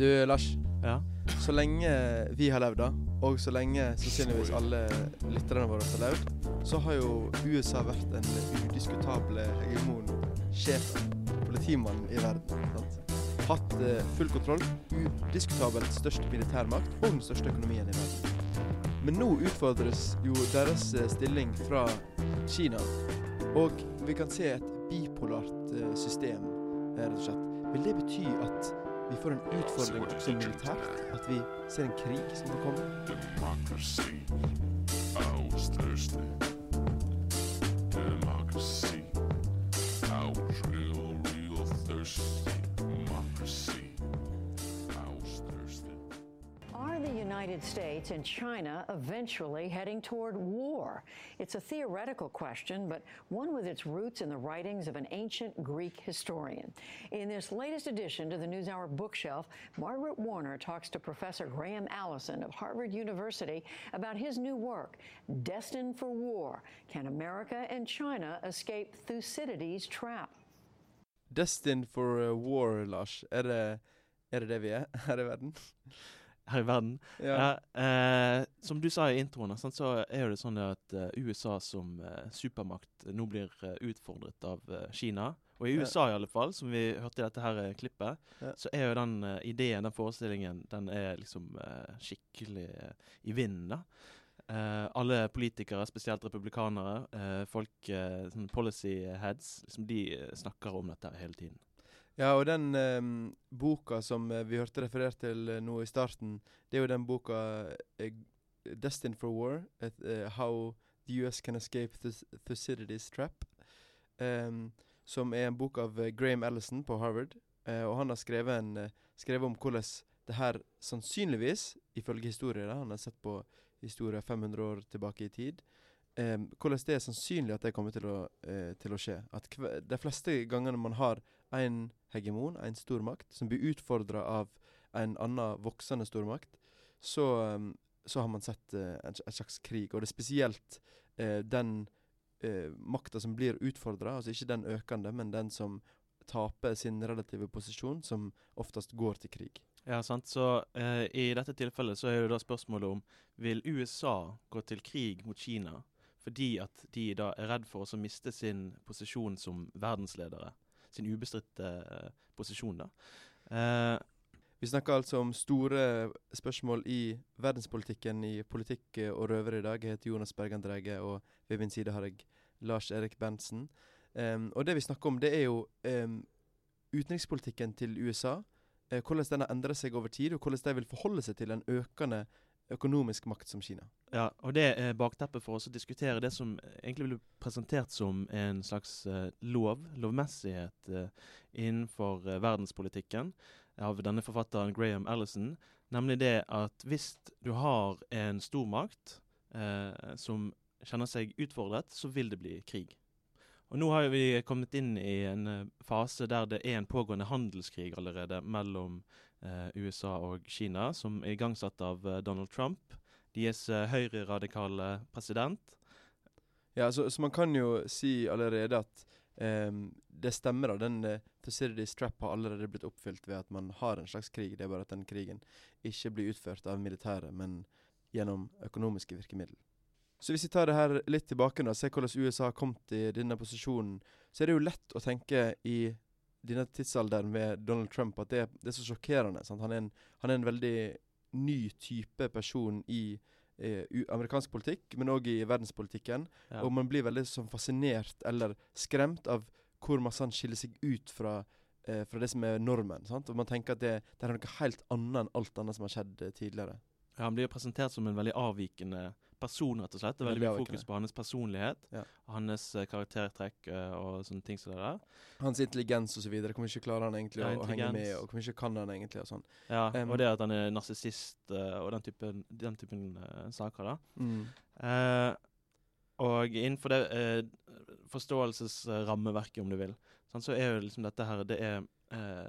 Du, Lars. Ja. Så lenge vi har levd, da, og så lenge sannsynligvis alle lytterne våre har levd, så har jo USA vært en udiskutable hegemon, sjef, politimannen i verden. sant? Hatt uh, full kontroll, udiskutabelt størst militærmakt og den største økonomien i verden. Men nå utfordres jo deres eh, stilling fra Kina, og vi kan se et bipolart eh, system, rett og slett. Vil det bety at vi får en utfordring også militært? At vi ser en krig som kan komme? Democracy. Demokrasi. Democracy. United States and China eventually heading toward war? It's a theoretical question, but one with its roots in the writings of an ancient Greek historian. In this latest addition to the NewsHour bookshelf, Margaret Warner talks to Professor Graham Allison of Harvard University about his new work, Destined for War Can America and China Escape Thucydides' Trap? Destined for war, Lars. Er det, er det det vi er her i verden? Her i verden. Ja. eh, som du sa i introen, sant, så er det sånn at uh, USA som uh, supermakt nå blir uh, utfordret av eh, Kina. Og i Ja. USA i alle fall, som vi hørte i dette her eh, klippet, Ja. så er jo den eh, ideen, den forestillingen, den er liksom eh, skikkelig eh, i vinden, da. Eh, alle politikere, spesielt republikanere, eh, folk, eh, sånn policy heads, liksom de eh, snakker om dette hele tiden. Ja, og den eh, boka som eh, vi hørte referert til eh, nå i starten, det er jo den boka eh, 'Destined for War', et, eh, 'How the US Can Escape Thus Thucydides Trap', em, som er en bok av eh, Graham Ellison på Harvard. og han har skrevet, en, skrevet om hvordan det her sannsynligvis, ifølge historier, han har sett på historier 500 år tilbake i tid, em, hvordan det er sannsynlig at det kommer til å, til å skje. At de fleste gangene man har en hegemon, en stormakt, som blir utfordra av en annen voksende stormakt, så, um, så har man sett uh, en, en slags krig. Og det er spesielt uh, den uh, makta som blir utfordra, altså ikke den økende, men den som taper sin relative posisjon, som oftest går til krig. Ja, sant. Så uh, i dette tilfellet så er jo da spørsmålet om vil USA gå til krig mot Kina fordi at de da er redd for å miste sin posisjon som verdensledere. Sin ubestridte eh, posisjon, da. Eh, Vi snakker altså om store spørsmål i verdenspolitikken i politikk eh, og røvere i dag. Jeg heter Jonas Bergan Dreige, og ved min side har jeg Lars Erik Berntsen. Um, og det vi snakker om, det er jo um, utenrikspolitikken til USA. hvordan den har endret seg over tid, og hvordan de vil forholde seg til en økende økonomisk makt som Kina. Ja, og det er bakteppet for oss å diskutere det som egentlig ble presentert som en slags eh, lov, lovmessighet, eh, innenfor eh, verdenspolitikken av denne forfatteren Graham Allison. Nemlig det at hvis du har en stormakt eh, som kjenner seg utfordret, så vil det bli krig. Og nå har vi kommet inn i en fase der det er en pågående handelskrig allerede mellom eh, USA og Kina, som er igangsatt av eh, Donald Trump, deres eh, høyreradikale president. Ja, så, så man kan jo si allerede at um, det stemmer. da, Den uh, Thucydides trap har allerede blitt oppfylt ved at man har en slags krig. Det er bare at den krigen ikke blir utført av militæret, men gjennom økonomiske virkemidler. Så hvis vi tar det her litt tilbake og ser hvordan USA har kommet i denne posisjonen, så er det jo lett å tenke i denne tidsalderen med Donald Trump at det, det er så sjokkerende. Sant? Han, er en, han er en veldig ny type person i eh, amerikansk politikk, men òg i verdenspolitikken. Ja. Og man blir veldig sånn fascinert eller skremt av hvor masse han skiller seg ut fra, eh, fra det som er normen. Sant? Og man tenker at det, det er noe helt annet enn alt annet som har skjedd eh, tidligere. Ja, han blir jo presentert som en veldig avvikende person, rett og slett. Det er veldig mye fokus på hans personlighet, Ja. hans eh, karaktertrekk eh, og sånne ting som det der. Hans intelligens osv. Kommer ikke klarer han egentlig Ja, å, henge med, og kommer ikke kan han egentlig? og sånn. Ja, um, og det at han er narsissist eh, og den typen, den typen uh, saker, da. Mm. Uh, og innenfor det uh, forståelsesrammeverket, om du vil, sånn, så er jo liksom dette her Det er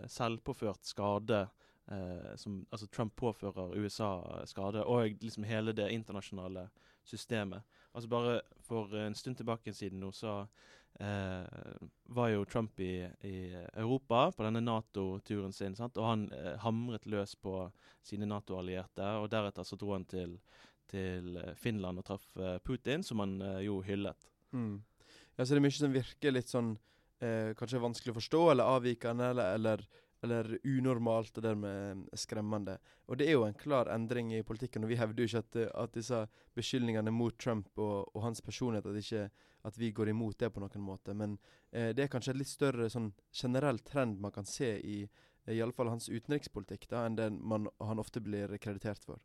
selvpåført skade eh, som Altså Trump påfører USA skade, og liksom hele det internasjonale systemet. Altså Bare for en stund tilbake siden nå, så eh, var jo Trump i, i Europa på denne Nato-turen sin. Sant? Og han eh, hamret løs på sine Nato-allierte. Og deretter så dro han til, til eh, Finland og traff eh, Putin, som han eh, jo hyllet. Mm. Ja, så det er mye som virker litt sånn kanskje vanskelig å forstå, eller avvikende, eller, eller, eller unormalt, og dermed eh, skremmende. Og det er jo en klar endring i politikken, og vi hevder jo ikke at, eh, at disse beskyldningene mot Trump og, og hans personlighet, at, ikke, at vi går imot det på noen måte. Men eh, det er kanskje et litt større sånn generell trend man kan se i eh, i alle fall hans utenrikspolitikk, da, enn den man, han ofte blir kreditert for.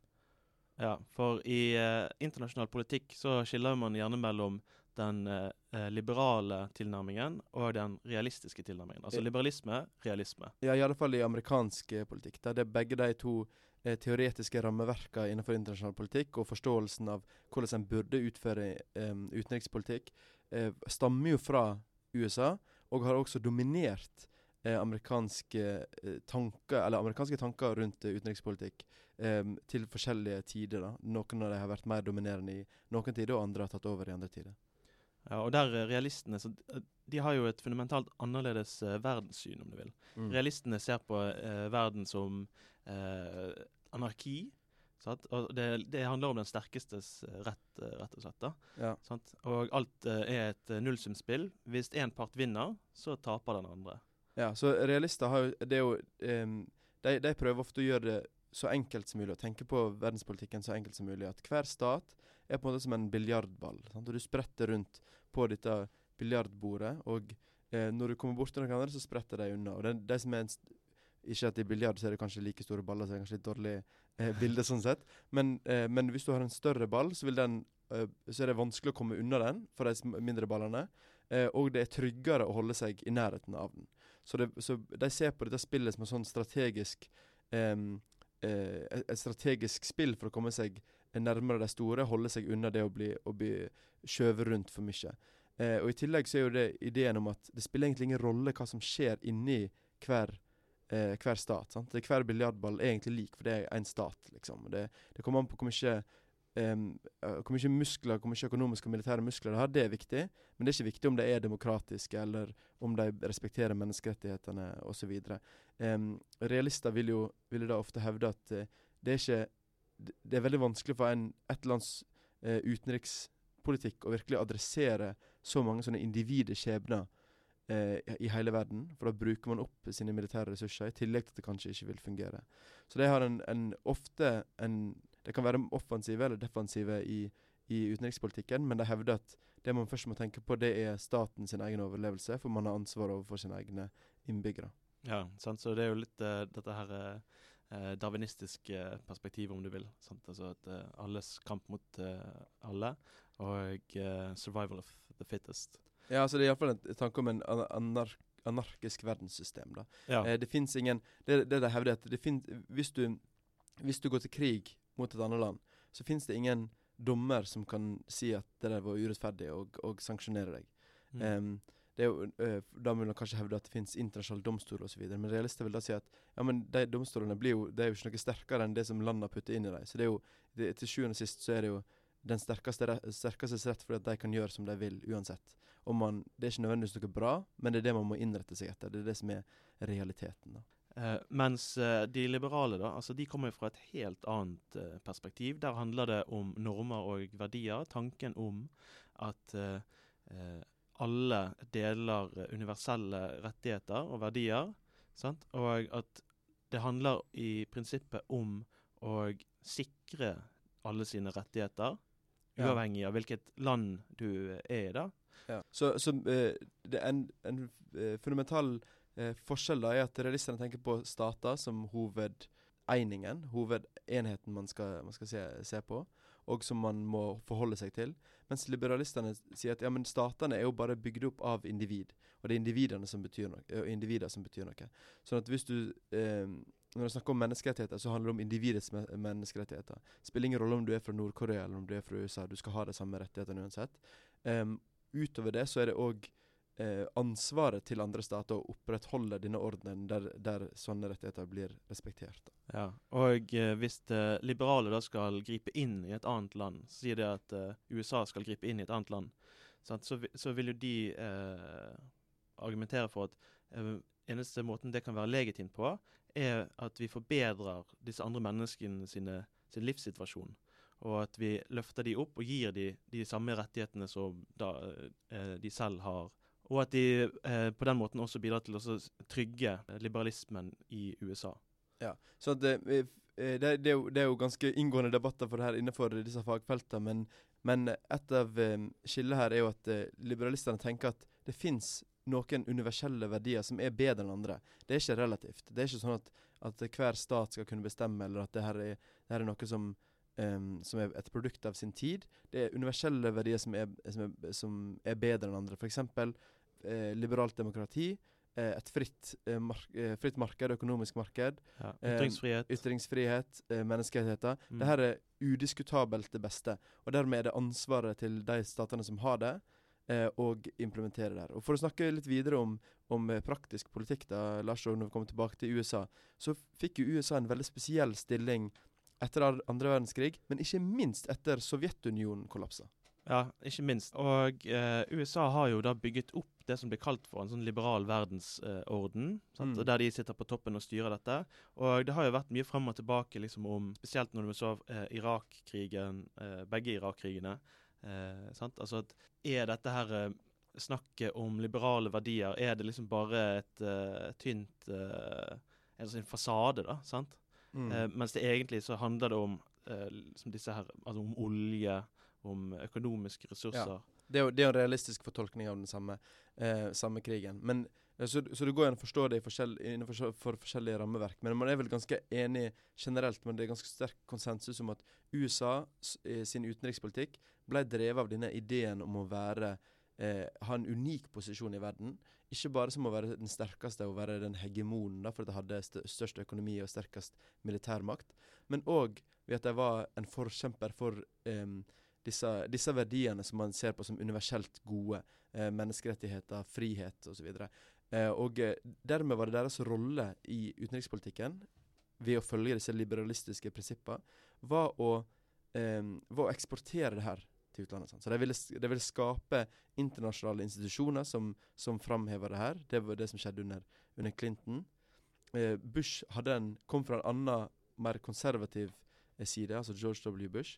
Ja, for i eh, internasjonal politikk så skiller man gjerne mellom den eh, eh, liberale tilnærmingen og den realistiske tilnærmingen. Altså liberalisme, realisme. Ja, i alle fall i amerikansk eh, politikk. Der det er begge de to eh, teoretiske rammeverkene innenfor internasjonal politikk og forståelsen av hvordan en burde utføre eh, utenrikspolitikk, eh, stammer jo fra USA, og har også dominert eh, amerikanske eh, tanker eller amerikanske tanker rundt eh, utenrikspolitikk eh, til forskjellige tider. da. Noen av dem har vært mer dominerende i noen tider, og andre har tatt over i andre tider. Ja, og der eh, realistene så, eh, de har jo et fundamentalt annerledes uh, verdenssyn, om du vil. Mm. Realistene ser på uh, verden som uh, anarki. Sant? Og det, det handler om den sterkestes rett, rett og slett. da. Ja. Sant? Og alt er et nullsumspill. Hvis én part vinner, så taper den andre. Ja, så realister har jo Det er jo um, de, de prøver ofte å gjøre det så enkelt som mulig, å tenke på verdenspolitikken så enkelt som mulig. At hver stat er på en måte som en biljardball. Og du spretter rundt på dette biljardbordet, og eh, når du kommer bort til noen andre, så spretter de unna. Og det, det som er en Ikke at i biljard så er det kanskje like store baller, så det er kanskje litt dårlig eh, bilde sånn sett. Men, eh, men hvis du har en større ball, så, den, eh, så er det vanskelig å komme unna den for de mindre ballene. Eh, og det er tryggere å holde seg i nærheten av den. Så, det, så de ser på dette spillet som en sånn strategisk eh, et, et strategisk spill for å komme seg nærmere de store, holde seg unna det å bli, å bli skjøvet rundt for mye. Eh, og I tillegg så er jo det ideen om at det spiller egentlig ingen rolle hva som skjer inni hver, eh, hver stat. sant? Hver biljardball er egentlig lik, for det er én stat. liksom. Det, det kommer an på hvor mye eh, hvor mye muskler, hvor mye økonomiske og militære muskler det har, det er viktig. Men det er ikke viktig om de er demokratiske, eller om de respekterer menneskerettighetene osv. Um, realister vil jo, vil da ofte hevde at uh, det er ikke det- er veldig vanskelig for en, et lands uh, utenrikspolitikk å virkelig adressere så mange sånne individers skjebner eh, i- hele verden. For da bruker man opp sine militære ressurser, i tillegg til at det kanskje ikke vil fungere. Så det har en, en ofte en Det kan være offensive eller defensive i, i utenrikspolitikken, men de hevder at det man først må tenke på, det er staten sin egen overlevelse, for man har ansvar overfor sine egne innbyggere. Ja, sant? Så det er jo litt uh, dette her uh, darwinistiske perspektivet, om du vil. Sant? Altså at uh, alles kamp mot alle, og survival of the fittest. Ja, altså det er iallfall en tanke om en anark anarkisk verdenssystem. da. Ja. Eh, det fins ingen Det, det de hevder, er at det finnes, hvis, du, hvis du går til krig mot et annet land, så fins det ingen dommer som kan si at det der var urettferdig, og, og sanksjonere deg. Mm. Um, det er jo, uh, da vil man kanskje hevde at det finnes internasjonale domstoler osv., men realister vil da si at ja, men de domstolene blir jo, det er jo ikke noe sterkere enn det som landet putter inn i dem. Så det er jo, det, til sjuende og sist så er det jo den sterkeste, sterkestes rett fordi at de kan gjøre som de vil uansett. Og man, Det er ikke nødvendigvis noe bra, men det er det man må innrette seg etter. Det er det som er realiteten. da. Eh, mens uh, de liberale da, altså de kommer fra et helt annet uh, perspektiv. Der handler det om normer og verdier. Tanken om at alle deler universelle rettigheter og verdier. Sant? Og at det handler i prinsippet om å sikre alle sine rettigheter, Ja. uavhengig av hvilket land du er i. da. Ja. Så, så det er en, en fundamental eh, forskjell da er at realistene tenker på stater som hovedeiningen, hovedenheten man skal, man skal se, se på, og som man må forholde seg til. Mens liberalistene sier at ja, men statene er jo bare bygd opp av individ, og det er individene som betyr noe, eh, individer som betyr noe. Sånn at hvis du eh, Når du snakker om menneskerettigheter, så handler det om individets menneskerettigheter. Det spiller ingen rolle om du er fra Nord-Korea eller om du er fra USA, du skal ha de samme rettighetene uansett. Um, utover det så er det òg eh, ansvaret til andre stater å opprettholde denne ordenen der, der sånne rettigheter blir respektert. Ja, og eh, hvis det liberale da skal gripe inn i et annet land, sier det at eh, USA skal gripe inn i et annet land, sant, så, så vil jo de eh, argumentere for at eh, eneste måten det kan være legitimt på, er at vi forbedrer disse andre menneskene sine, sin livssituasjon. Og at vi løfter de opp og gir de de samme rettighetene som da, eh, de selv har. Og at de eh, på den måten også bidrar til å trygge eh, liberalismen i USA. Så at det, eh, det, det, er jo, det er jo ganske inngående debatter for det her innenfor disse fagfeltene, men, men et av eh, skillene her er jo at eh, liberalistene tenker at det fins noen universelle verdier som er bedre enn andre. Det er ikke relativt. Det er ikke sånn at, at hver stat skal kunne bestemme, eller at det her er, det her er noe som, Um, som er et produkt av sin tid. Det er universelle verdier som er, som er, som er bedre enn andre. F.eks. Eh, liberalt demokrati, eh, et fritt, eh, mark eh, fritt marked, økonomisk marked, Ja. Ytringsfrihet. ytringsfrihet, menneskerettigheter. Mm. Det her er udiskutabelt det beste. Og dermed er det ansvaret til de statene som har det, eh, og implementere det her. Og For å snakke litt videre om, om praktisk politikk, da, Lars, og når vi kommer tilbake til USA, så fikk jo USA en veldig spesiell stilling etter andre verdenskrig, men ikke minst etter Sovjetunionen kollapsa. Ja, ikke minst. Og eh, USA har jo da bygget opp det som blir kalt for en sånn liberal verdensorden. eh, Mm. Der de sitter på toppen og styrer dette. Og det har jo vært mye frem og tilbake liksom om Spesielt når du så eh, Irak-krigen, eh, begge Irak-krigene. Eh, sant? Altså at Er dette her eh, snakket om liberale verdier, er det liksom bare et tynt En fasade, da? sant? Mm. Eh, mens det egentlig så handler det om liksom disse her, altså om olje, om økonomiske ressurser. Det er jo det er en realistisk fortolkning av den samme, eh, samme krigen. Men, eh, så, så det går an å forstå det forskjell, innenfor for forskjellige rammeverk. Men man er vel ganske enig generelt, men det er ganske sterk konsensus om at USA eh, sin utenrikspolitikk ble drevet av denne ideen om å være eh, ha en unik posisjon i verden. Ikke bare som å være den sterkeste og være den hegemonen, da, for at de hadde st størst økonomi og sterkest militærmakt, men òg ved at de var en forkjemper for em, disse, disse verdiene som man ser på som universelt gode. Eh, menneskerettigheter, frihet osv. Eh, og eh, dermed var det deres rolle i utenrikspolitikken, ved å følge disse liberalistiske prinsippene, var å, em, var å eksportere det her til utlandet. Sant? Så de ville, de ville skape internasjonale institusjoner som, som framhever det her. Det var det som skjedde under, under Clinton. Eh, Bush en, kom fra en annen, mer konservativ eh, side, altså George W. Bush.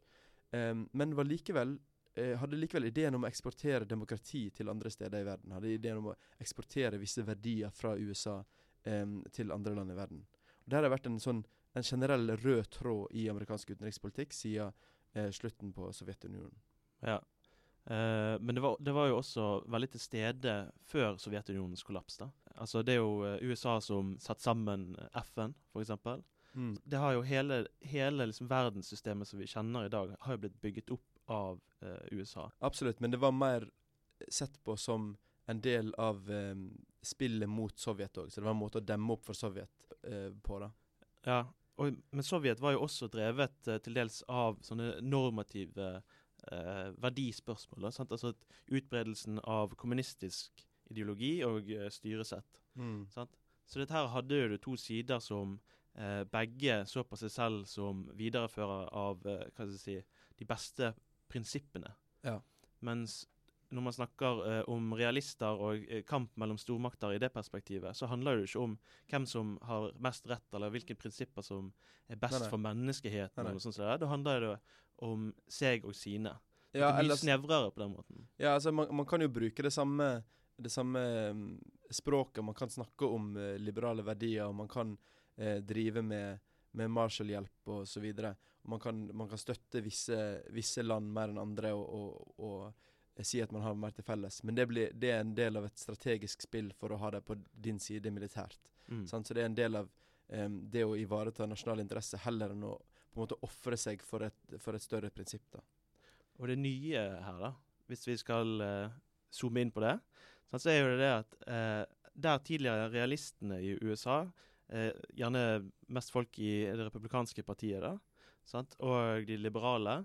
Em, men var likevel eh, hadde likevel ideen om å eksportere demokrati til andre steder i verden. Hadde ideen om å eksportere visse verdier fra USA em, til andre land i verden. Og Det har vært en sånn en generell rød tråd i amerikansk utenrikspolitikk siden eh, slutten på Sovjetunionen. Ja. uh, men det var, det var jo også veldig til stede før Sovjetunionens kollaps. da. Altså Det er jo USA som satte sammen FN, f.eks. Det har jo hele, hele liksom verdenssystemet som vi kjenner i dag, har jo blitt bygget opp av eh, USA. Absolutt, men det var mer sett på som en del av eh, spillet mot Sovjet òg. Så det var en måte å demme opp for Sovjet eh, på. da. Ja, og, Men Sovjet var jo også drevet eh, til dels av sånne normative eh, verdispørsmål. Sant? Altså utbredelsen av kommunistisk ideologi og eh, styresett. Sant? Så dette her hadde jo to sider som begge så på seg selv som viderefører av eh, si, de beste prinsippene. Ja. Mens når man snakker eh, om realister og eh, kamp mellom stormakter i det perspektivet, så handler det jo ikke om hvem som har mest rett, eller hvilke prinsipper som er best Nei, nei. for menneskeheten. Nei, eller sånt. Da handler det om seg og sine. Ja, er mye ellers, snevrere på den måten. ja altså man, man kan jo bruke det samme, det samme em, språket. Man kan snakke om eh, liberale verdier, og man kan eh, drive med, med Marshall-hjelp osv. Man, kan, man kan støtte visse, visse land mer enn andre og, og, og si at man har mer til felles. Men det, blir, det er en del av et strategisk spill for å ha det på din side militært. Mm. Sant? Så det er en del av em, det å ivareta nasjonal interesse heller enn å på en måte ofre seg for et, for et større prinsipp. da. Og det nye her, da, hvis vi skal uh, zoome inn på det, så er jo det det at uh, der tidligere realistene i USA, eh, gjerne mest folk i det republikanske partiet, da, sant, og de liberale,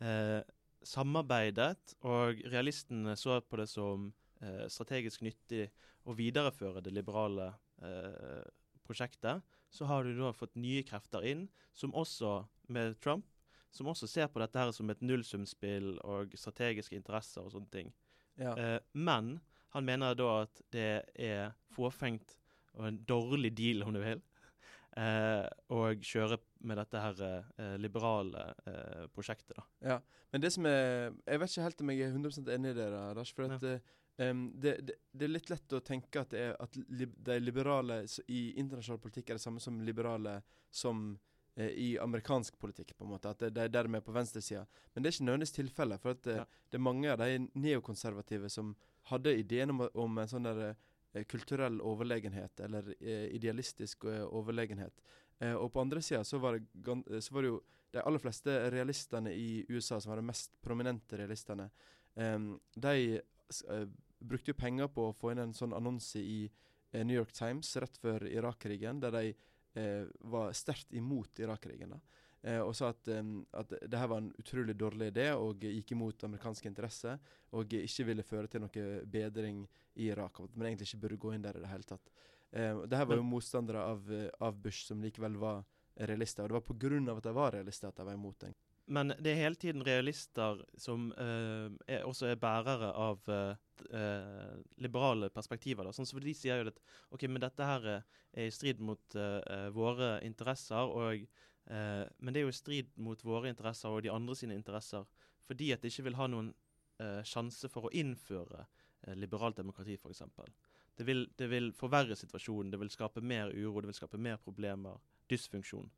eh, samarbeidet, og realistene så på det som eh, strategisk nyttig å videreføre det liberale eh, prosjektet, så har du da fått nye krefter inn, som også, med Trump, som også ser på dette her som et nullsumspill og strategiske interesser og sånne ting. Ja. Eh, men han mener da at det er fåfengt og en dårlig deal, om du vil, eh, og kjøre med dette her eh, liberale eh, prosjektet. da. Ja, men det som er Jeg vet ikke helt om jeg er 100 enig i det, da, Lars. For at, ja. um, det, det, det er litt lett å tenke at, det er, at li, de liberale i internasjonal politikk er det samme som liberale som eh, i amerikansk politikk. på en måte, At det, er dermed er på venstresida. Men det er ikke nødvendigvis tilfellet. For at, eh, Ja. det er mange av de neokonservative som hadde ideen om, om en sånn der, eh, kulturell overlegenhet, eller eh, idealistisk eh, overlegenhet. Eh, og på andre sida så, var det eh, så var det jo de aller fleste realistene i USA, som var de mest prominente realistene, de eh, brukte jo penger på å få inn en sånn annonse i eh, New York Times rett før Irak-krigen, der de eh, var sterkt imot Irak-krigen. da. Eh, og sa at, at det her var en utrolig dårlig idé og gikk imot amerikanske interesser. Og ikke ville føre til noe bedring i Irak. At man egentlig ikke burde gå inn der i det hele tatt. Eh, det her var jo motstandere av, av Bush som likevel var realister. Og det var pga. at de var realister at de var imot den. Men det er hele tiden realister som uh, er, også er bærere av uh, liberale perspektiver. Da. Sånn som De sier jo at ok, men dette her er i strid mot våre interesser. Og, eh, men det er jo i strid mot våre interesser og de andre sine interesser fordi at de ikke vil ha noen eh, sjanse for å innføre eh, liberalt demokrati, f.eks. Det vil, det vil forverre situasjonen, det vil skape mer uro, det vil skape mer problemer. Dysfunksjon.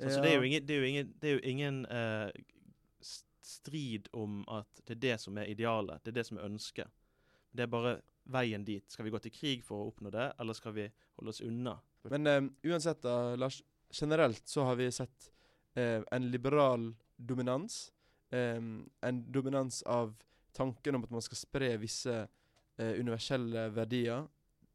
Altså, det er jo ingen, det er jo ingen, det er jo ingen eh, strid om at det er det som er idealet, det er det som er ønsket. Det er bare veien dit. Skal vi gå til krig for å oppnå det, eller skal vi holde oss unna? Men eh, uansett, da, Lars. Generelt så har vi sett eh, en liberal dominans. eh, en dominans av tanken om at man skal spre visse eh, universelle verdier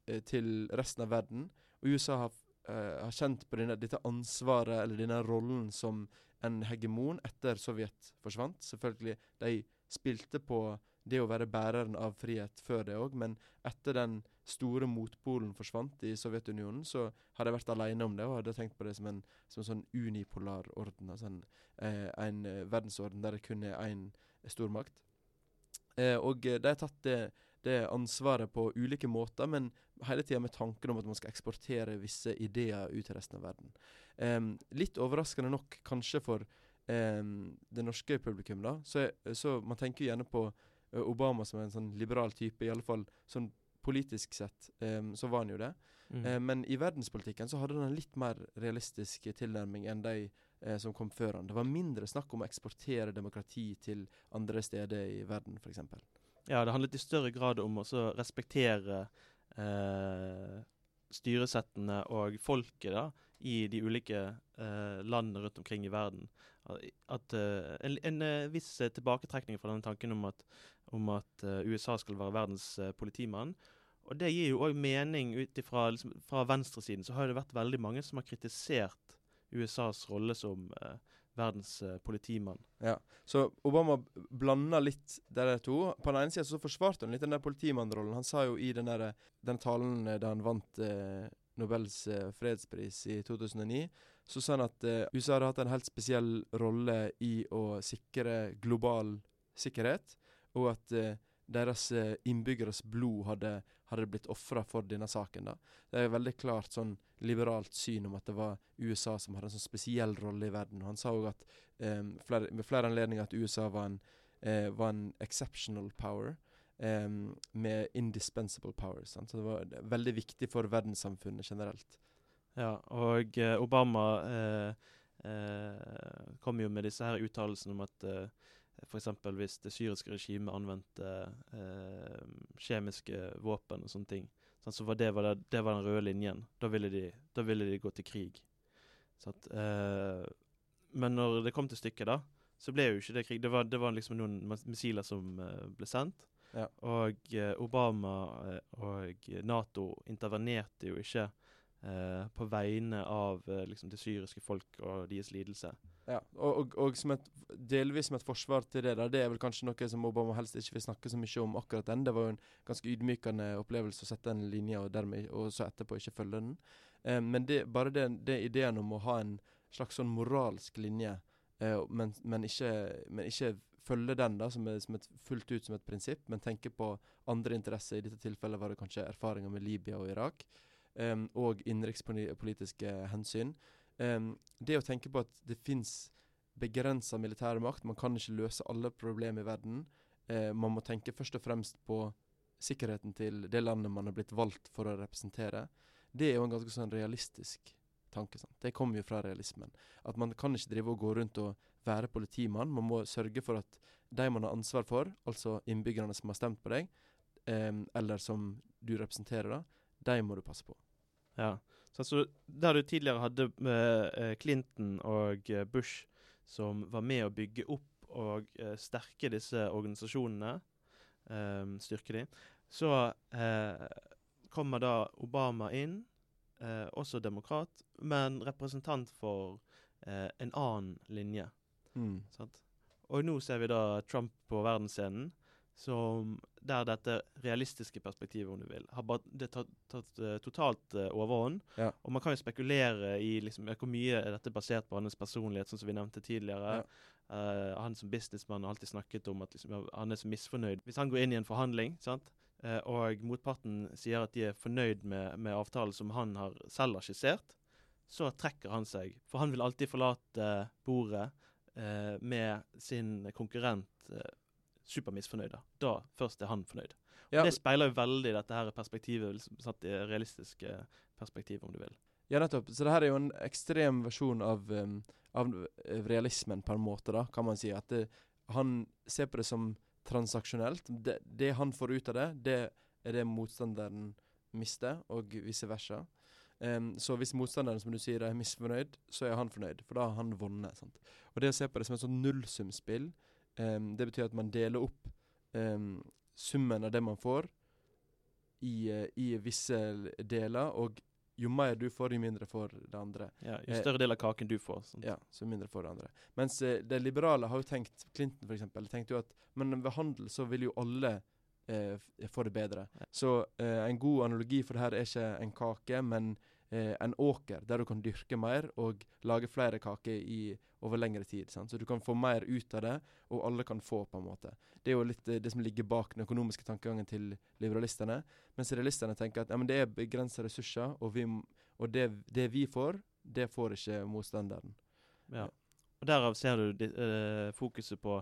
eh, til resten av verden. Og USA har, eh, har kjent på denne, dette ansvaret, eller denne rollen, som en hegemon etter Sovjet forsvant. Selvfølgelig, de spilte på det å være bæreren av frihet før det òg, men etter den store motpolen forsvant i Sovjetunionen, så hadde jeg vært alene om det og hadde tenkt på det som en, som en sånn unipolar orden. Altså en, eh, en eh, verdensorden der det kun er én stormakt. Eh, og de har tatt det, det ansvaret på ulike måter, men hele tida med tanken om at man skal eksportere visse ideer ut til resten av verden. Eh, litt overraskende nok kanskje for det norske publikum, da. Så, så man tenker jo gjerne på Obama som en sånn liberal type, i alle fall sånn politisk sett. um, så var han jo det. Mm. Uh, men i verdenspolitikken så hadde han en litt mer realistisk tilnærming enn de uh, som kom før han. Det var mindre snakk om å eksportere demokrati til andre steder i verden, f.eks. Ja, det handlet i større grad om å respektere eh, styresettene og folket da, i de ulike eh, landene rundt omkring i verden. At eh, En, en eh, viss eh, tilbaketrekning fra den tanken om at, om at uh, USA skal være verdens uh, politimann. Og det gir jo òg mening ut ifra liksom, Fra venstresiden så har det vært veldig mange som har kritisert USAs rolle som eh, verdens uh, politimann. Ja. Så Obama blanda litt de der to. På den ene sida så forsvarte han litt den der politimannrollen. Han sa jo i den, der, den talen eh, da han vant uh, Nobels uh, fredspris i 2009, så sa han at USA hadde hatt en helt spesiell rolle i å sikre global sikkerhet, og at deres eh, innbyggeres blod hadde, hadde blitt ofra for denne saken. da. Det er veldig klart sånn liberalt syn om at det var USA som hadde en sånn spesiell rolle i verden. Han sa òg at em, flere, ved flere anledninger at USA var en, uh, var en exceptional power. Um, med indispensable power. Sant? Så det var veldig viktig for verdenssamfunnet generelt. Ja, og eh, Obama eh, eh, kom jo med disse her uttalelsene om at eh, f.eks. hvis det syriske regimet anvendte eh, kjemiske våpen og sånne ting, Sånn, så var det, var det, det var den røde linjen. Da ville de, da ville de gå til krig. Sånn, eh, men når det kom til stykket, da, så ble jo ikke det krig. Det var, det var liksom noen missiler som eh, ble sendt. Ja. Og eh, Obama eh, og Nato intervenerte jo ikke eh, på vegne av liksom det syriske folk og deres lidelse. Ja, og, og, og som et, delvis som et forsvar til det, der, det er vel kanskje noe som Obama helst ikke vil snakke så mye om akkurat den. Det var jo en ganske ydmykende opplevelse å sette en linje, og, og så etterpå ikke følge den. Eh, men det, bare det, det ideen om å ha en slags sånn moralsk linje, eh, men, men, ikke, men ikke følge den da, som, er, som et, fullt ut som et prinsipp, men tenke på andre interesser. I dette tilfellet var det kanskje erfaringer med Libya og Irak, em, og innenrikspolitiske hensyn. Em, det å tenke på at det fins begrensa militær makt, man kan ikke løse alle problemer i verden. Uh, man må tenke først og fremst på sikkerheten til det landet man har blitt valgt for å representere. Det er jo en ganske sånn realistisk tanke. Sant? Det kommer jo fra realismen. At man kan ikke drive og gå rundt og være politimann. Man må sørge for at de man har ansvar for, altså innbyggerne som har stemt på deg, em, eller som du representerer, da, de må du passe på. Ja. Så Der du tidligere hadde med eh, Clinton og eh, Bush som var med å bygge opp og eh, sterke disse organisasjonene, eh, styrke de, så eh, kommer da Obama inn, eh, også demokrat, men representant for eh, en annen linje. Mm. Og nå ser vi da Trump på verdensscenen, som der dette realistiske perspektivet, om du vil, har bare det tatt, tatt eh, totalt uh, overhånd. Ja. Og man kan jo spekulere i liksom, hvor mye er dette basert på hans personlighet, sånn som vi nevnte tidligere. Ja. Uh, han som businessmann har alltid snakket om at liksom, han er så misfornøyd. Hvis han går inn i en forhandling, sant? og motparten sier at de er fornøyd med, med avtalen som han har, selv har skissert, så trekker han seg. For han vil alltid forlate bordet med sin konkurrent eh, supermisfornøyd. Da. først er han fornøyd. Ja, Det speiler jo veldig dette her perspektivet, liksom, satt i realistiske perspektiv, om du vil. Ja, nettopp. Så det her er jo en ekstrem versjon av, um, av realismen, på en måte, da, kan man si. At det, han ser på det som transaksjonelt. Det, det han får ut av det, det er det motstanderen mister, og vice versa. Um, så hvis motstanderen som du sier, er misfornøyd, så er han fornøyd, for da har han vunnet. sant? Og det å se på det som et sånn nullsumspill, em, det betyr at man deler opp um, summen av det man får, i, eh, i visse deler, og jo mer du får, jo mindre får det andre. Ja, jo Eh, større del av kaken du får. Sant? Ja, så mindre får det andre. Mens eh, det liberale har jo tenkt Clinton eksempel, tenkte jo at Men ved handel så vil jo alle eh, få det bedre. Ja. Så eh, en god analogi for det her er ikke en kake, men eh, en åker der du kan dyrke mer og lage flere kaker i, over lengre tid. Sant? Så du kan få mer ut av det, og alle kan få, på en måte. Det er jo litt eh, det som ligger bak den økonomiske tankegangen til liberalistene. Mens realistene tenker at ja, det er begrensa ressurser, og, vi, og det, det vi får, det får ikke motstanderen. Ja. Og Derav ser du di- eh, fokuset på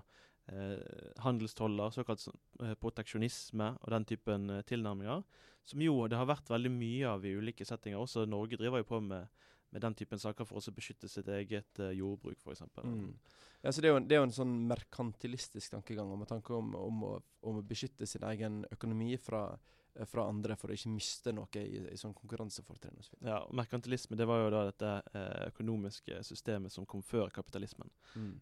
eh, handelstoller, såkalt eh, proteksjonisme og den typen eh, tilnærminger. Som jo det har vært veldig mye av i ulike settinger. Også Norge driver jo på med, med den typen saker for å beskytte sitt eget uh, jordbruk, f.eks. Mm. Ja, så det er, en, det er jo en sånn merkantilistisk tankegang med tanke om, om, å, om å beskytte sin egen økonomi fra, eh, fra andre for å ikke miste noe i, i sånn konkurransefortrinn. så. Ja, Merkantilisme det var jo da dette eh, økonomiske systemet som kom før kapitalismen. Mm.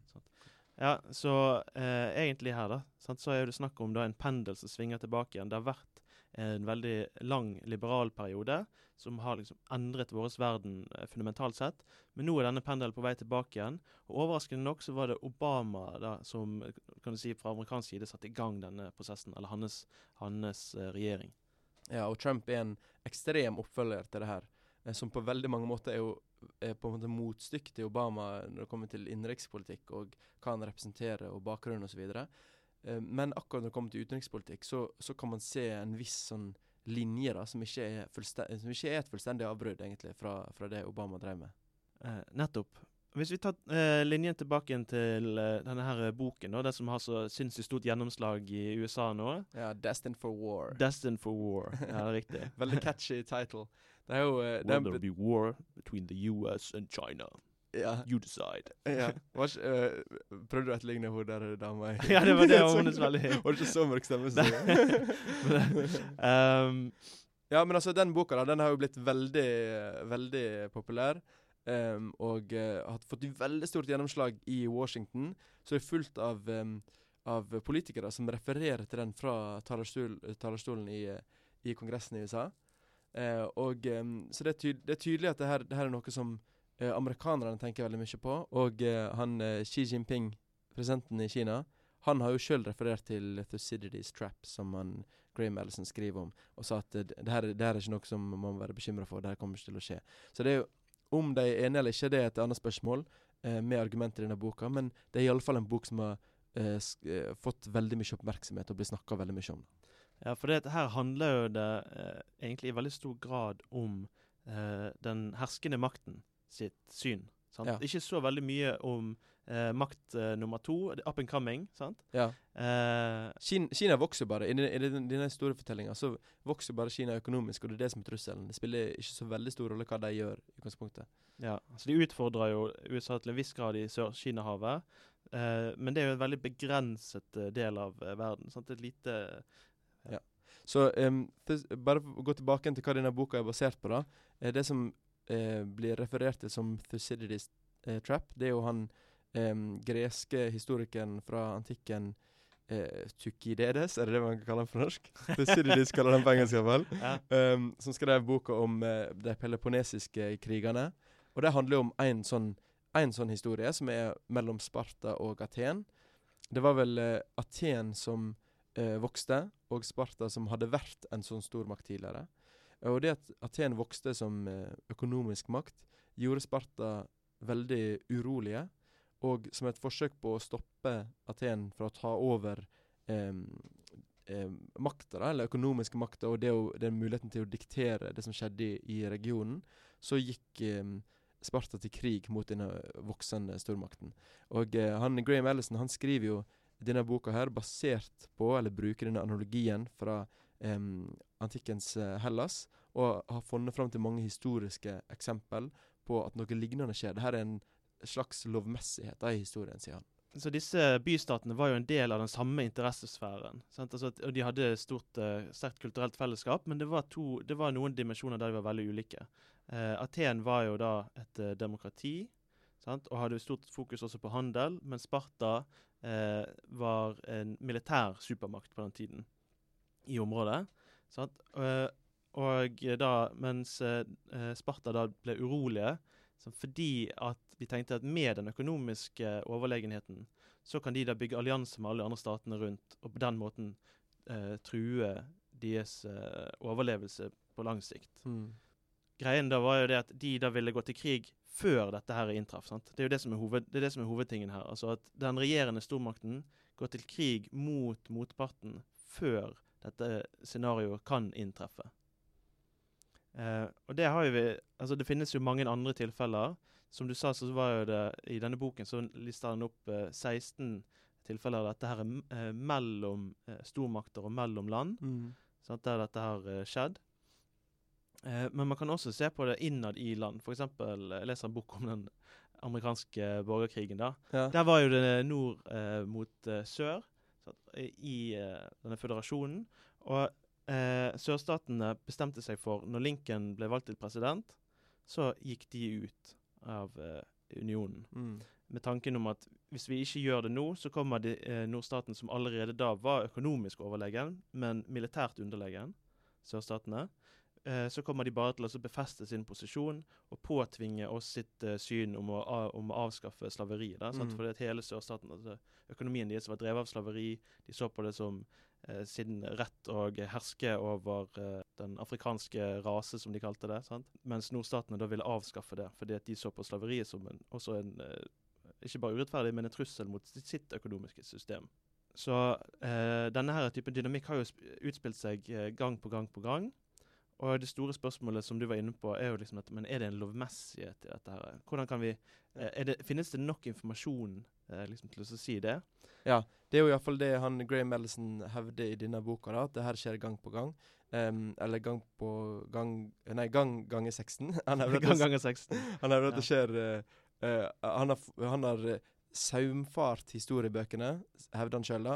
Ja, så eh, egentlig her da, sant, så er det snakk om da en pendel som svinger tilbake igjen. Det har vært en veldig lang liberal periode som har liksom endret vår verden eh, fundamentalt sett. Men nå er denne pendelen på vei tilbake igjen. Og overraskende nok så var det Obama da som eh, kan du si fra amerikansk side satte i gang denne prosessen, eller hans, hans eh, regjering. Ja, og Trump er en ekstrem oppfølger til det her, som på veldig mange måter er jo er på en måte motstykk til Obama når det kommer til innenrikspolitikk og hva han representerer og bakgrunn osv. Uh, men akkurat når det kommer til utenrikspolitikk, så, så kan man se en viss sånn linje da, som ikke er, som ikke er et fullstendig avbrudd egentlig fra, fra det Obama drev med. Eh, nettopp. Hvis vi tar eh, linjen tilbake til eh, denne her eh, boken, da, det som har så sinnssykt stort gjennomslag i USA nå. Ja, 'Destined for War'. Destined for war. Ja, det er riktig. Veldig catchy title. Det er jo eh, det Will er, there be war between the US and China? Ja, You decide. ja. Vars, ikke, eh, prøvde du å etterligne hun der dama? Ja, det var det Så- hennes veldig- Var det ikke så mørk stemme? um, Ja, men altså, den boka da, den har jo blitt veldig, veldig populær. Um, og uh, har fått veldig stort gjennomslag i Washington. Så det er fullt av, um, av politikere som refererer til den fra talerstol, talerstolen i, i Kongressen i USA. Uh, og um, Så det er, det er tydelig at det her, det her er noe som amerikanerne tenker veldig mye på. Og eh, han eh, Xi Jinping, presidenten i Kina, han har jo sjøl referert til Thucydides Trap, som han Graham Ellison skriver om, og sa at eh, det, her, det her er ikke noe som man må være bekymra for, det her kommer ikke til å skje. Så det er jo, om de er enige eller ikke, det er et annet spørsmål, eh, med argumenter i denne boka, men det er iallfall en bok som har eh, eh, fått veldig mye oppmerksomhet og blir snakka veldig mye om. Ja, for det, her handler jo det eh, egentlig i veldig stor grad om eh, den herskende makten sitt syn. Sant? Ja. Ikke så veldig mye om eh, makt eh, nummer to, up and coming. sant? Ja. Eh, Kina, Kina vokser bare. I, den- i den- denne historiefortellinga så vokser bare Kina økonomisk, og det er det som er trusselen. Det spiller ikke så veldig stor rolle hva de gjør. i utgangspunktet. ja, altså De utfordrer jo USA til en viss grad i Sør-Kina-havet. Eh, men det er jo en veldig begrenset eh, del av eh, verden. sant? Et lite ja. Så um, bare gå tilbake til hva denne boka er basert på. da Det som eh, blir referert til som Thucydides eh, Trap, det er jo han greske historikeren fra antikken eh, Tukidedes, er det det man kan kalle den på norsk? Thucydides kaller han på engelsk. i hvert fall. ja. um, som skrev boka om eh, de peloponnesiske krigene. Og det handler jo om en sånn, en sånn historie, som er mellom Sparta og Aten. Det var vel eh, Aten som vokste, og Sparta som hadde vært en sånn stormakt tidligere. Og det at Aten vokste som eh, økonomisk makt, gjorde Sparta veldig urolige. Og som et forsøk på å stoppe Aten fra å ta over eh, eh, makta, eller økonomiske makta, og det den muligheten til å diktere det som skjedde i, i regionen, så gikk eh, Sparta til krig mot denne voksende stormakten. Og eh, han, Graham Ellison han skriver jo denne boka her basert på, eller bruker denne analogien fra um, antikkens eh, Hellas, og har funnet fram til mange historiske eksempel på at noe lignende skjer. Dette er en slags lovmessighet i historien, sier han. Så disse bystatene var jo en del av den samme interessesfæren. Altså, og de hadde stort, eh, sterkt kulturelt fellesskap, men det var, to, det var noen dimensjoner der de var veldig ulike. Eh, Aten var jo da et eh, demokrati, sant? og hadde stort fokus også på handel, men Sparta eh, var en militær supermakt på den tiden i området. Sant? Eh, og da, mens eh, Sparta da ble urolige, fordi at de tenkte at med den økonomiske overlegenheten, så kan de da bygge allianse med alle de andre statene rundt, og på den måten eh, true deres eh, overlevelse på lang sikt. Greien da var jo det at de da ville gå til krig før dette her inntraff. sant? Det er jo det som er, hoved, det er, det som er hovedtingen her. Altså at den regjerende stormakten går til krig mot motparten før dette scenarioet kan inntreffe. Eh, og det har jo vi Altså det finnes jo mange andre tilfeller. Som du sa, så var jo det i denne boken så lister han opp eh, 16 tilfeller av dette her er eh, mellom eh, stormakter og mellom land. Sant, der dette har eh, skjedd. Eh, men man kan også se på det innad i land. Eksempel, eh, jeg leser en bok om den amerikanske borgerkrigen. da. Ja. Der var jo det nord eh, mot eh, sør i eh, denne føderasjonen. Og eh, sørstatene bestemte seg for, når Lincoln ble valgt til president, så gikk de ut av unionen. Mm. Med tanken om at hvis vi ikke gjør det nå, så kommer de, nordstaten som allerede da var økonomisk overlegen, men militært underlegen, sørstatene, eh, så kommer de bare til å befeste sin posisjon og påtvinge oss sitt eh, syn om å, om å avskaffe slaveriet. Da? Mm. Fordi at hele sørstaten, altså, økonomien deres var drevet av slaveri. De så på det som eh, sin rett å herske over eh, den afrikanske rase, som de kalte det. Sant? Mens nordstatene da ville avskaffe det, fordi at de så på slaveriet som en, også en eh, ikke bare urettferdig, men en trussel mot sitt, sitt økonomiske system. Så eh, denne her typen dynamikk har jo utspilt seg eh, gang på gang på gang. Og det store spørsmålet som du var inne på, er jo liksom at men er det en lovmessighet i dette her? Hvordan kan vi eh, er det, Finnes det nok informasjon eh, liksom til å si det? Ja, det er jo iallfall det han Graham Ellison hevder i denne boka, da, at det her skjer gang på gang. Um, eller gang på gang Nei, gang ganger 16. Han hevder Gang ganger 16. han hevder at det skjer uh, uh, Han har, han har saumfart historiebøkene, hevder han sjøl.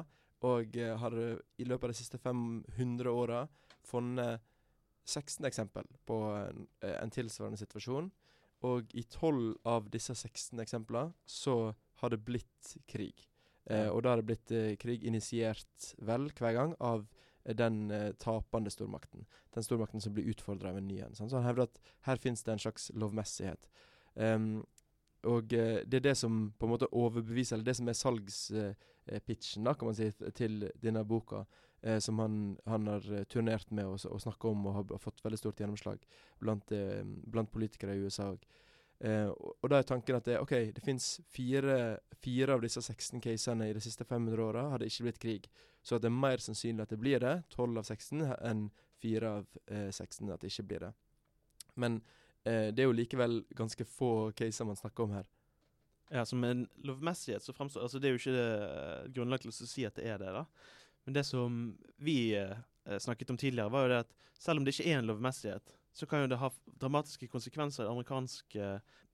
Og har i løpet av de siste 500 åra funnet 16 eksempel på en, eh, en tilsvarende situasjon. Og i 12 av disse 16 eksemplene så har det blitt krig. Eh, og da har det blitt eh, krig initiert vel hver gang av eh, den eh, tapende stormakten. Den stormakten som blir utfordra av en ny en. Så han hevder at her finnes det en slags lovmessighet. Um, og eh, det er det som på en måte overbeviser, eller det som er salgspitchen, da, kan man si, til denne boka. Eh, som han, han har eh, turnert med og, og snakka om og har fått veldig stort gjennomslag blant, eh, blant politikere i USA òg. Eh, og, og da er tanken at det, ok, det fins fire, fire av disse 16 casene i de siste 500 åra har det ikke blitt krig. Så at det er mer sannsynlig at det blir det, 12 av 16, enn 4 av eh, 16 at det ikke blir det. Men eh, det er jo likevel ganske få caser man snakker om her. Ja, som en lovmessighet så framstår Altså, det er jo ikke eh, grunnlag til å si at det er det, da. Men det som vi eh, snakket om tidligere, var jo det at selv om det ikke er en lovmessighet, så kan jo det ha dramatiske konsekvenser i den amerikanske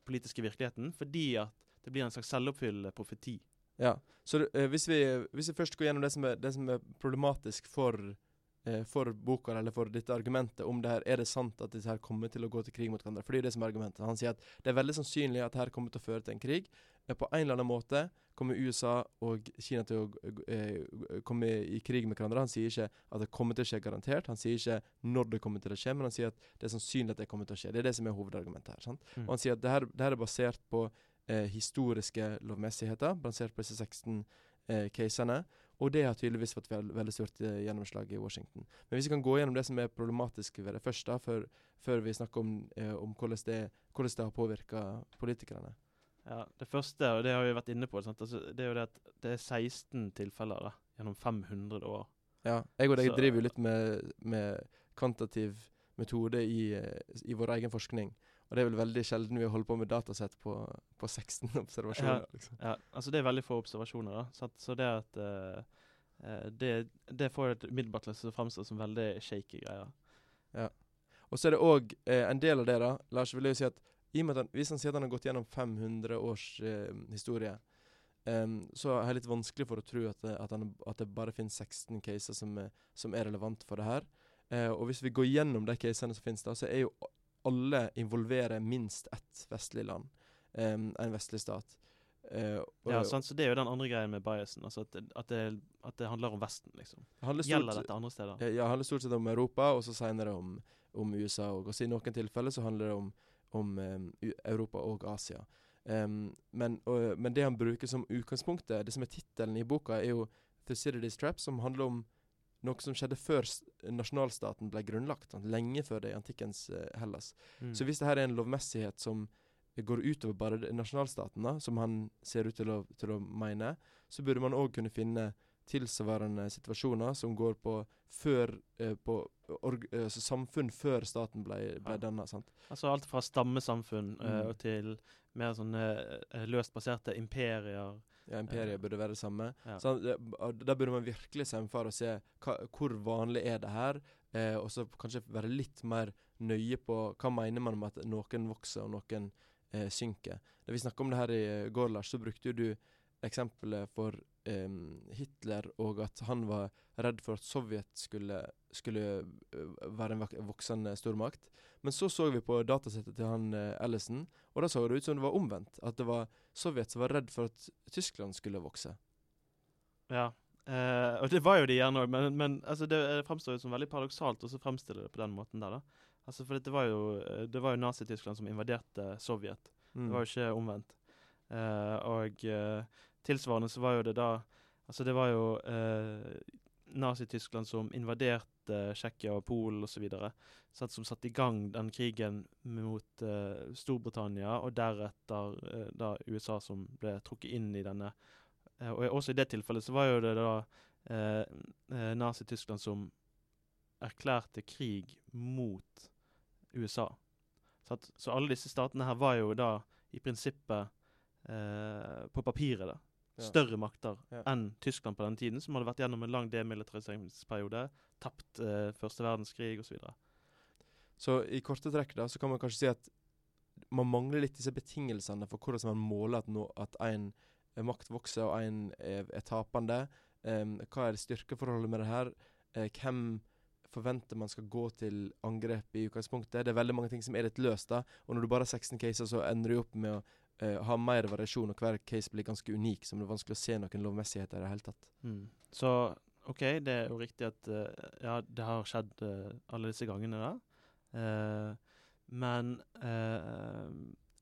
politiske virkeligheten, fordi at det blir en slags selvoppfyllende profeti. Ja, så eh, hvis, vi, hvis vi først går gjennom det som er, det som er problematisk for, eh, for boka, eller for dette argumentet om det her, er det sant at disse her kommer til å gå til krig mot hverandre? For det er det som er argumentet. Han sier at det er veldig sannsynlig at det her kommer til å føre til en krig. På en eller annen måte kommer USA og Kina til å eh, komme i krig med hverandre. Han sier ikke at det kommer til å skje garantert. Han sier ikke når det kommer til å skje, men han sier at det er sannsynlig at det kommer til å skje. Det er det som er hovedargumentet her. Mm. Og han sier at det her, det her er basert på eh, historiske lovmessigheter, basert på disse 16 eh, casene. Og det har tydeligvis fått veld, veldig stort eh, gjennomslag i Washington. Men hvis vi kan gå gjennom det som er problematisk ved det først, da, før, før vi snakker om, eh, om hvordan, det, hvordan det har påvirka politikerne. Ja, Det første, og det har vi vært inne på? Altså, det er jo det at det er 16 tilfeller da, gjennom 500 år. Ja, jeg og deg Så- driver jo litt med, med kvantativ metode i, eh, i vår egen forskning. Og det er vel veldig sjelden vi holder på med datasett på, på 16 observasjoner. liksom. Ja, altså Det er veldig få observasjoner. da, sant? Så det at eh, det, det får et umiddelbart til å framstå som veldig shaky greier. Ja. Og så er det òg eh, en del av det, da. Lars vil jo si at i og med at han, Hvis han sier at han har gått gjennom 500 års eh, historie, um, så er det litt vanskelig for å tro at det, at han, at det bare finnes 16 caser som, er- som er relevant for det her. Uh, og hvis vi går gjennom de casene som finnes, da, så er jo alle involverer minst ett vestlig land. Um, en vestlig stat. Uh, Ja, sant? Så Det er jo den andre greien med biasen. altså At at det, at det handler om Vesten, liksom. det Gjelder dette andre steder? Ja, det handler stort sett om Europa, og så senere om, om USA. Og, og så I noen tilfeller så handler det om, om em, Europa og Asia. Um, men, og, men det han bruker som utgangspunktet, det som er tittelen i boka, er jo Thucydides Trap, som handler om noe som skjedde før nasjonalstaten ble grunnlagt. Sant? Lenge før det i antikkens uh, Hellas. Mm. Så hvis det her er en lovmessighet som går utover bare nasjonalstaten, da, som han ser ut til å, til å mene, så burde man òg kunne finne tilsvarende situasjoner som går på før eh, på org, eh, altså samfunn før staten ble, ble Ja. danna. sant? Altså alt fra stammesamfunn eh, Mm. og til mer sånne eh, løst baserte imperier. Ja, Imperiet Eh, burde være det samme. Ja. Så Da burde man virkelig saumfare og se hva, hvor vanlig er det her, eh, og så kanskje være litt mer nøye på hva mener man med at noen vokser og noen eh, synker. Da vi snakka om det her i eh, går, Lars, så brukte jo du eksempelet for um, Hitler og at han var redd for at Sovjet skulle, skulle eh, være en voksende stormakt. Men så så vi på datasettet til han eh, Ellison, og da så det ut som det var omvendt. At det var Sovjet som var redd for at Tyskland skulle vokse. Ja. Uh, og det var jo de gjerne òg, men, men altså, det det fremstår jo som veldig paradoksalt å så fremstille det på den måten der. da. Altså, For det var jo, det var jo Nazi-Tyskland som invaderte Sovjet. Mm. Det var jo ikke omvendt. Uh, og eh, tilsvarende så var jo det da Altså, det var jo eh, Nazi-Tyskland som invaderte Tsjekkia og Polen osv. Som satte i gang den krigen mot eh, Storbritannia, og deretter eh, da USA som ble trukket inn i denne. Eh, og også i det tilfellet så var jo det da eh, eh, Nazi-Tyskland som erklærte krig mot USA. Så, at, så alle disse statene her var jo da i prinsippet på papiret da. Større makter enn Tyskland på den tiden, som hadde vært gjennom en lang demilitariseringsperiode, tapt eh, første verdenskrig osv. Så så i korte trekk da, så kan man kanskje si at man mangler litt disse betingelsene for hvordan man måler at, no, at en eh, makt vokser og en er, er tapende. Um, hva er styrkeforholdet med det her? Uh, hvem forventer man skal gå til angrep i utgangspunktet? Det er veldig mange ting som er litt løst. da, og når du bare har 16 caser, så ender du opp med å eh, ha mer variasjon, og hver case blir ganske unik, som det er vanskelig å se noen lovmessigheter i det hele tatt. Mm. Så OK, det er jo riktig at uh, ja, det har skjedd uh, alle disse gangene der. Men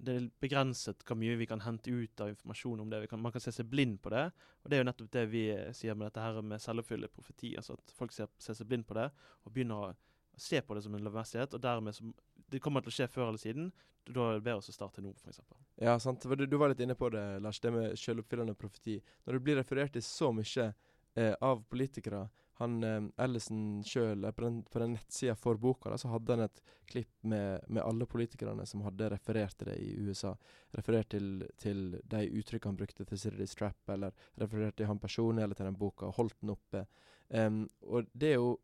det er begrenset hvor mye vi kan hente ut av informasjon om det. Kan, man kan se seg blind på det. Og det er jo nettopp det vi sier med dette her med selvoppfyllende profeti. Altså at folk ser, ser seg blind på det og begynner å se på det som en lovmessighet, og dermed så det kommer til å skje før eller siden. Da er det bedre å starte nå, f.eks. Ja, sant. Du, du var litt inne på det, Lars, det med selvoppfyllende profeti. Når det blir referert til så mye eh, av politikere han, eh, Ellison sjøl, på den, på den nettsida for boka, da, så hadde han et klipp med, med alle politikerne som hadde referert til det i USA. Referert til, til de uttrykkene han brukte til City Strap, eller referert til han personlig eller til den boka, og holdt den oppe. Um, og det er, jo,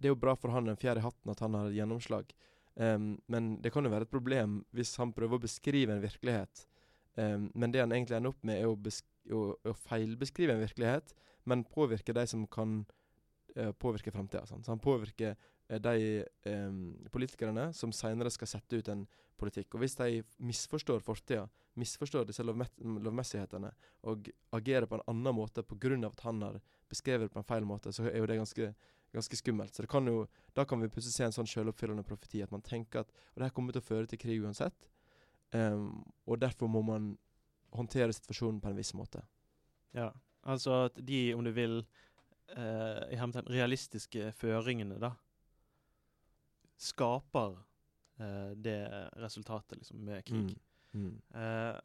det er jo bra for han den fjerde hatten at han har gjennomslag. Em, men det kan jo være et problem hvis han prøver å beskrive en virkelighet. um, men det han egentlig ender opp med, er å, å, å feilbeskrive en virkelighet, men påvirke de som kan uh, påvirke framtida. Så han påvirker uh, de um, politikerne som senere skal sette ut en politikk. Og hvis de misforstår fortida, misforstår disse lovme lovmessighetene, og agerer på en annen måte pga. at han har beskrevet det på en feil måte, så er jo det ganske, ganske skummelt. Så det kan jo, da kan vi plutselig se en sånn selvoppfyllende profeti, at man tenker at og det her kommer til å føre til krig uansett, Um, og derfor må man håndtere situasjonen på en viss måte. Ja, altså at de, om du vil, uh, i hermetegn realistiske føringene, da, skaper uh, det resultatet, liksom, med krig. Mm. Mm. Uh,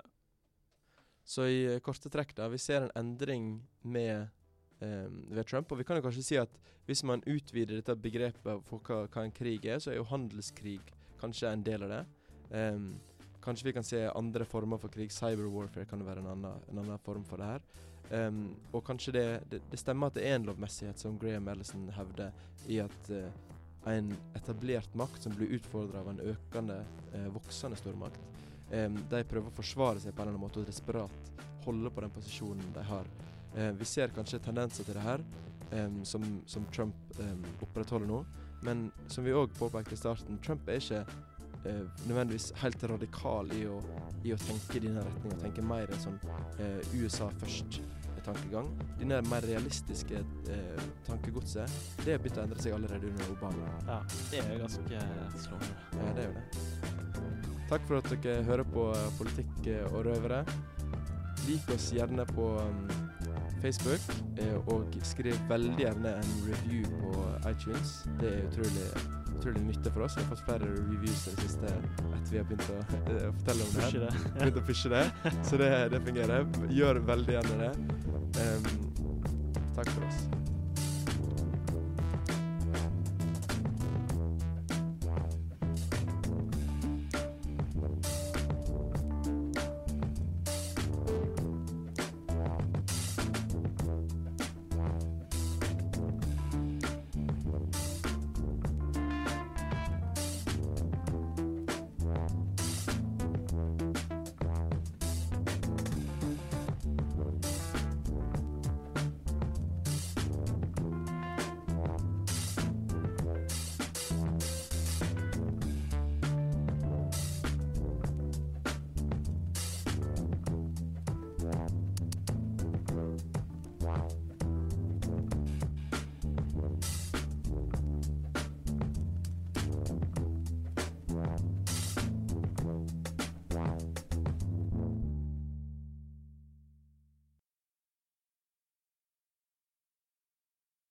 Så i korte trekk, da, vi ser en endring med ved Trump. Og vi kan jo kanskje si at hvis man utvider dette begrepet for hva, hva en krig er, så er jo handelskrig kanskje en del av det. Em, kanskje vi kan se andre former for krig. Cyberwarfare kan jo være en annen, en annen form for det her. Um, og kanskje det, det, det stemmer at det er en lovmessighet, som Graham Ellison hevder, i at uh, en etablert makt som blir utfordra av en økende, uh, voksende stormakt, um, de prøver å forsvare seg på en eller annen måte og desperat holde på den posisjonen de har. Eh, vi ser kanskje tendenser til det her, som, som Trump opprettholder nå. Men som vi òg påpekte i starten, Trump er ikke eh, nødvendigvis helt radikal i å, i å tenke i denne retninga. Tenke mer en sånn eh, USA først-tankegang. Denne mer realistiske eh, tankegodset, det har begynt å endre seg allerede under Obama. ja, det er ganske slående. Ja, det er jo det. Takk for at dere hører på eh, Politikk eh, og røvere. Lik oss gjerne på um, Facebook, eh, og skriv veldig gjerne en review på iTunes. Det er utrolig, utrolig nyttig for oss. Vi har fått flere reviews det siste etter vi har begynt å eh, fortelle om det. det. Begynt å pushe det. Så det, det fungerer. Gjør veldig gjerne det. Um, takk for oss.